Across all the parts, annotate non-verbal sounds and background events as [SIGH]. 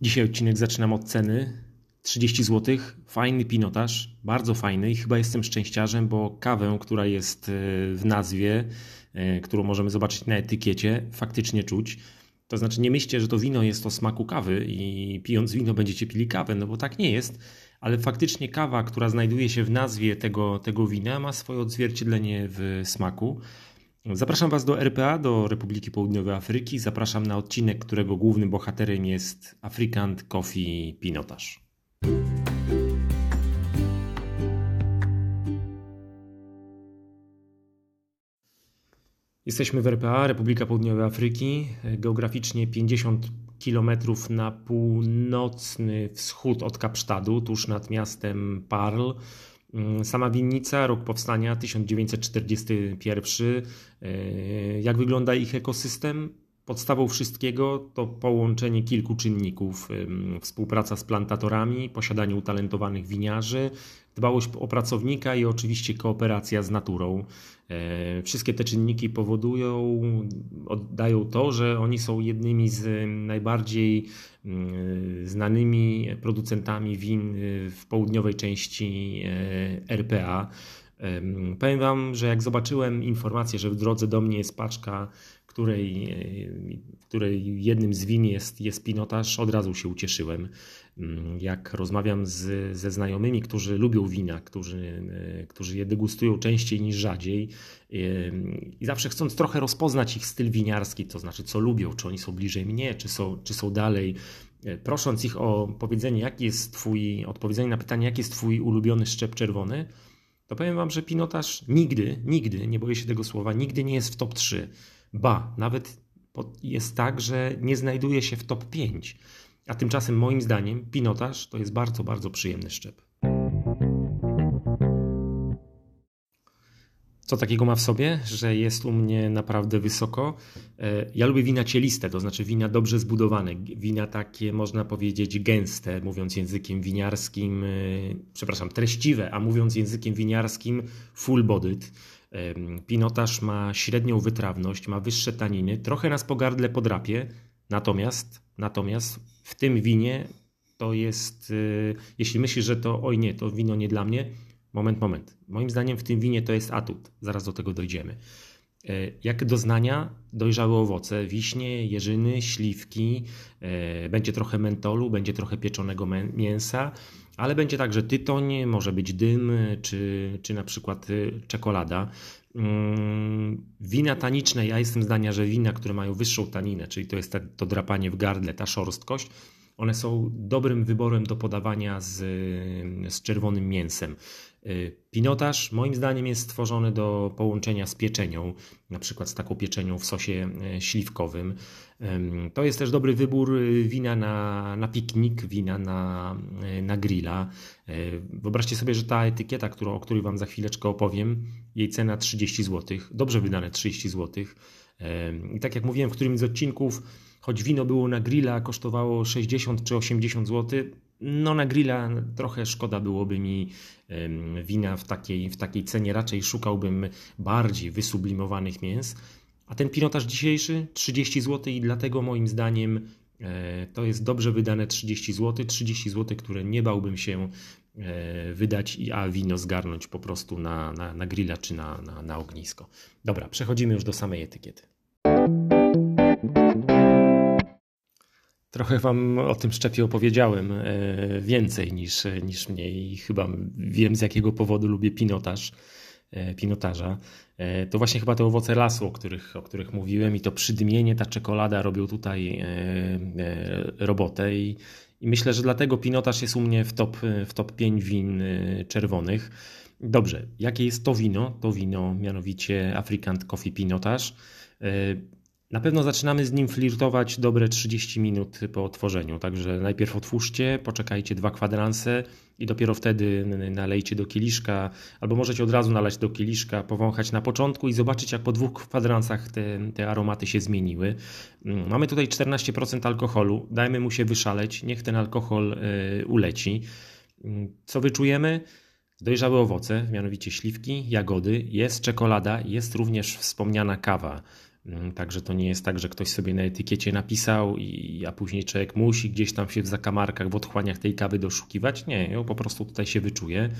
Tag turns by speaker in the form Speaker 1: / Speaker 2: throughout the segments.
Speaker 1: Dzisiaj odcinek zaczynam od ceny. 30 zł, fajny pinotaż, bardzo fajny i chyba jestem szczęściarzem, bo kawę, która jest e, w nazwie, e, którą możemy zobaczyć na etykiecie, faktycznie czuć. To znaczy nie myślcie, że to wino jest o smaku kawy i pijąc wino będziecie pili kawę, no bo tak nie jest, ale faktycznie kawa, która znajduje się w nazwie tego, tego wina ma swoje odzwierciedlenie w smaku. Zapraszam Was do RPA, do Republiki Południowej Afryki. Zapraszam na odcinek, którego głównym bohaterem jest Afrikant Coffee Pinotaż. Jesteśmy w RPA, Republika Południowej Afryki, geograficznie 50 km na północny wschód od Kapsztadu, tuż nad miastem Parl. Mm, sama winnica, rok powstania 1941. E, jak wygląda ich ekosystem? Podstawą wszystkiego to połączenie kilku czynników: współpraca z plantatorami, posiadanie utalentowanych winiarzy, dbałość o pracownika i oczywiście kooperacja z naturą. E, wszystkie te czynniki powodują, oddają to, że oni są jednymi z najbardziej mm, znanymi producentami win w południowej części e, RPA. Powiem Wam, że jak zobaczyłem informację, że w drodze do mnie jest paczka której, której jednym z win jest, jest pinotaż, od razu się ucieszyłem. Mm, jak rozmawiam z, ze znajomymi, którzy lubią wina, którzy, e, którzy je degustują częściej niż rzadziej e, i zawsze chcąc trochę rozpoznać ich styl winiarski, to znaczy co lubią, czy oni są bliżej mnie, czy są, czy są dalej, e, prosząc ich o powiedzenie, jaki jest twój, odpowiedzenie na pytanie, jaki jest twój ulubiony szczep czerwony, to powiem wam, że pinotaż nigdy, nigdy, nie boję się tego słowa, nigdy nie jest w top 3. Ba, nawet jest tak, że nie znajduje się w top 5. A tymczasem moim zdaniem pinotaż to jest bardzo, bardzo przyjemny szczep. Co takiego ma w sobie, że jest u mnie naprawdę wysoko? E, ja lubię wina cieliste, to znaczy wina dobrze zbudowane, wina takie można powiedzieć gęste, mówiąc językiem winiarskim, e, przepraszam, treściwe, a mówiąc językiem winiarskim full-bodied. Pinotaż ma średnią wytrawność, ma wyższe taniny, trochę nas pogardle podrapie, natomiast, natomiast w tym winie to jest, y, jeśli myślisz, że to oj nie, to wino nie dla mnie, moment, moment. Moim zdaniem w tym winie to jest atut, zaraz do tego dojdziemy. E, jak doznania dojrzałe owoce, wiśnie, jeżyny, śliwki, e, będzie trochę mentolu, będzie trochę pieczonego mięsa, ale będzie także tytoń, może być dym, czy, czy na przykład y, czekolada. Mm, wina taniczne, ja jestem zdania, że wina, które mają wyższą taninę, czyli to jest to drapanie w gardle, ta szorstkość, one są dobrym wyborem do podawania z, z czerwonym mięsem. Y, pinotaż moim zdaniem jest stworzony do połączenia z pieczenią, na przykład z taką pieczenią w sosie e, śliwkowym. To jest też dobry wybór y, wina na, na piknik, wina na, e, na grilla. E, wyobraźcie sobie, że ta etykieta, którą, o której Wam za chwileczkę opowiem, jej cena 30 zł, dobrze wydane 30 zł. I tak jak mówiłem w którymś z odcinków, choć wino było na grilla, kosztowało 60 czy 80 zł, no na grilla trochę szkoda byłoby mi wina w takiej, w takiej cenie, raczej szukałbym bardziej wysublimowanych mięs. A ten pinotaż dzisiejszy 30 zł i dlatego moim zdaniem e, to jest dobrze wydane 30 zł, 30 zł, które nie bałbym się e, wydać, a wino zgarnąć po prostu na, na, na grilla czy na, na, na ognisko. Dobra, przechodzimy już do samej etykiety. Trochę Wam o tym szczepie opowiedziałem e, więcej niż, niż mniej i chyba wiem z jakiego powodu lubię pinotaż, e, pinotaża. E, to właśnie chyba te owoce lasu, o których, o których mówiłem i to przydmienie, ta czekolada robią tutaj robotę i, i myślę, że dlatego pinotaż jest u mnie w top, w top 5 win czerwonych. Dobrze, jakie jest to wino? To wino mianowicie African Coffee Pinotaż. Na pewno zaczynamy z nim flirtować dobre 30 minut po otworzeniu, także najpierw otwórzcie, poczekajcie dwa kwadranse i dopiero wtedy nalejcie do kieliszka, albo możecie od razu nalać do kieliszka, powąchać na początku i zobaczyć jak po dwóch kwadransach te, te aromaty się zmieniły. Mm, mamy tutaj 14% alkoholu, dajmy mu się wyszaleć, niech ten alkohol y, uleci. Mm, co wyczujemy? Dojrzałe owoce, mianowicie śliwki, jagody, jest czekolada, jest również wspomniana kawa. Mm, także to nie jest tak, że ktoś sobie na etykiecie napisał, i, a później człowiek musi gdzieś tam się w zakamarkach, w otchłaniach tej kawy doszukiwać. Nie, ją po prostu tutaj się wyczuje.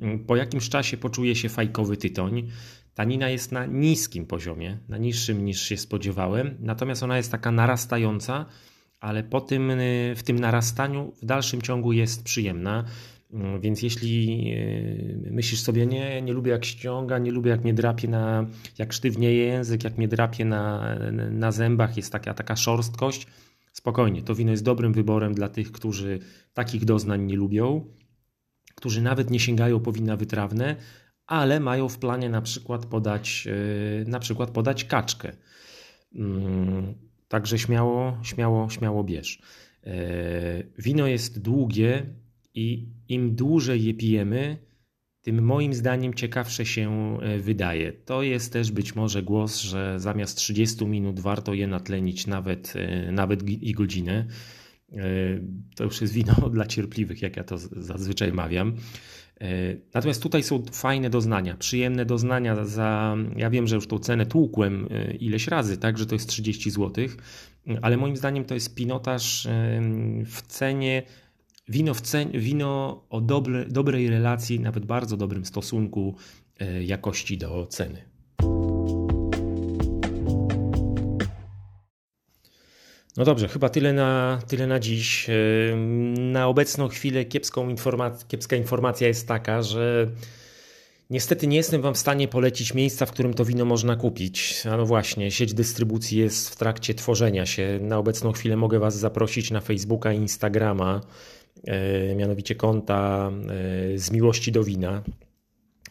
Speaker 1: Mm, po jakimś czasie poczuje się fajkowy tytoń. Tanina jest na niskim poziomie, na niższym niż się spodziewałem, natomiast ona jest taka narastająca, ale po tym, y, w tym narastaniu w dalszym ciągu jest przyjemna. Mm, więc jeśli y, myślisz sobie, nie, nie lubię jak ściąga, nie lubię jak mnie drapie na, jak sztywnieje język, jak mnie drapie na, na zębach, jest taka, taka szorstkość, spokojnie, to wino jest dobrym wyborem dla tych, którzy takich doznań nie lubią, którzy nawet nie sięgają po wina wytrawne, ale mają w planie na przykład podać, y, na przykład podać kaczkę. Mm, także śmiało, śmiało, śmiało bierz. Y, wino jest długie i im dłużej je pijemy, tym moim zdaniem ciekawsze się y, wydaje. To jest też być może głos, że zamiast 30 minut warto je natlenić nawet, nawet i godzinę. To już jest wino [LAUGHS] dla cierpliwych, jak ja to zazwyczaj mawiam. E, natomiast tutaj są fajne doznania, przyjemne doznania za. Ja wiem, że już tą cenę tłukłem e, ileś razy, tak, że to jest 30 zł, ale moim zdaniem to jest pinotaż w cenie. Wino, w wino o dobre, dobrej relacji, nawet bardzo dobrym stosunku e, jakości do ceny. No dobrze, chyba tyle na, tyle na dziś. Na obecną chwilę kiepską informac kiepska informacja jest taka, że niestety nie jestem Wam w stanie polecić miejsca, w którym to wino można kupić. A no właśnie, sieć dystrybucji jest w trakcie tworzenia się. Na obecną chwilę mogę Was zaprosić na Facebooka i Instagrama, e, mianowicie konta e, z miłości do wina.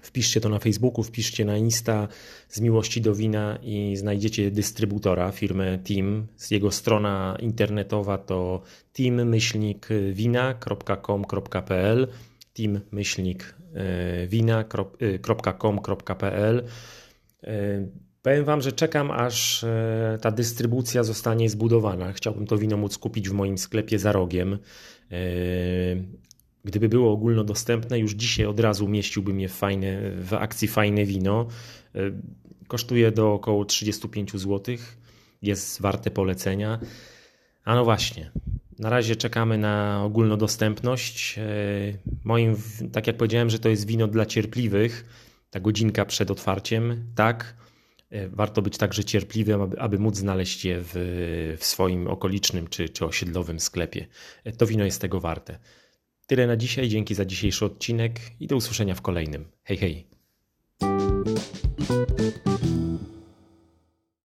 Speaker 1: Wpiszcie to na Facebooku, wpiszcie na Insta z miłości do wina i znajdziecie dystrybutora, firmę Team. Jego strona internetowa to team-wina.com.pl e, Powiem Wam, że czekam aż e, ta dystrybucja zostanie zbudowana. Chciałbym to wino móc kupić w moim sklepie za rogiem. E, Gdyby było ogólnodostępne, już dzisiaj od razu mieściłbym je w, fajne, w akcji Fajne Wino. E, kosztuje do około 35 zł. Jest warte polecenia. A no właśnie, na razie czekamy na ogólnodostępność. Moim, tak jak powiedziałem, że to jest wino dla cierpliwych, ta godzinka przed otwarciem, tak. E, warto być także cierpliwym, aby, aby móc znaleźć je w, w swoim okolicznym czy, czy osiedlowym sklepie. To wino jest tego warte. Tyle na dzisiaj, dzięki za dzisiejszy odcinek i do usłyszenia w kolejnym. Hej, hej.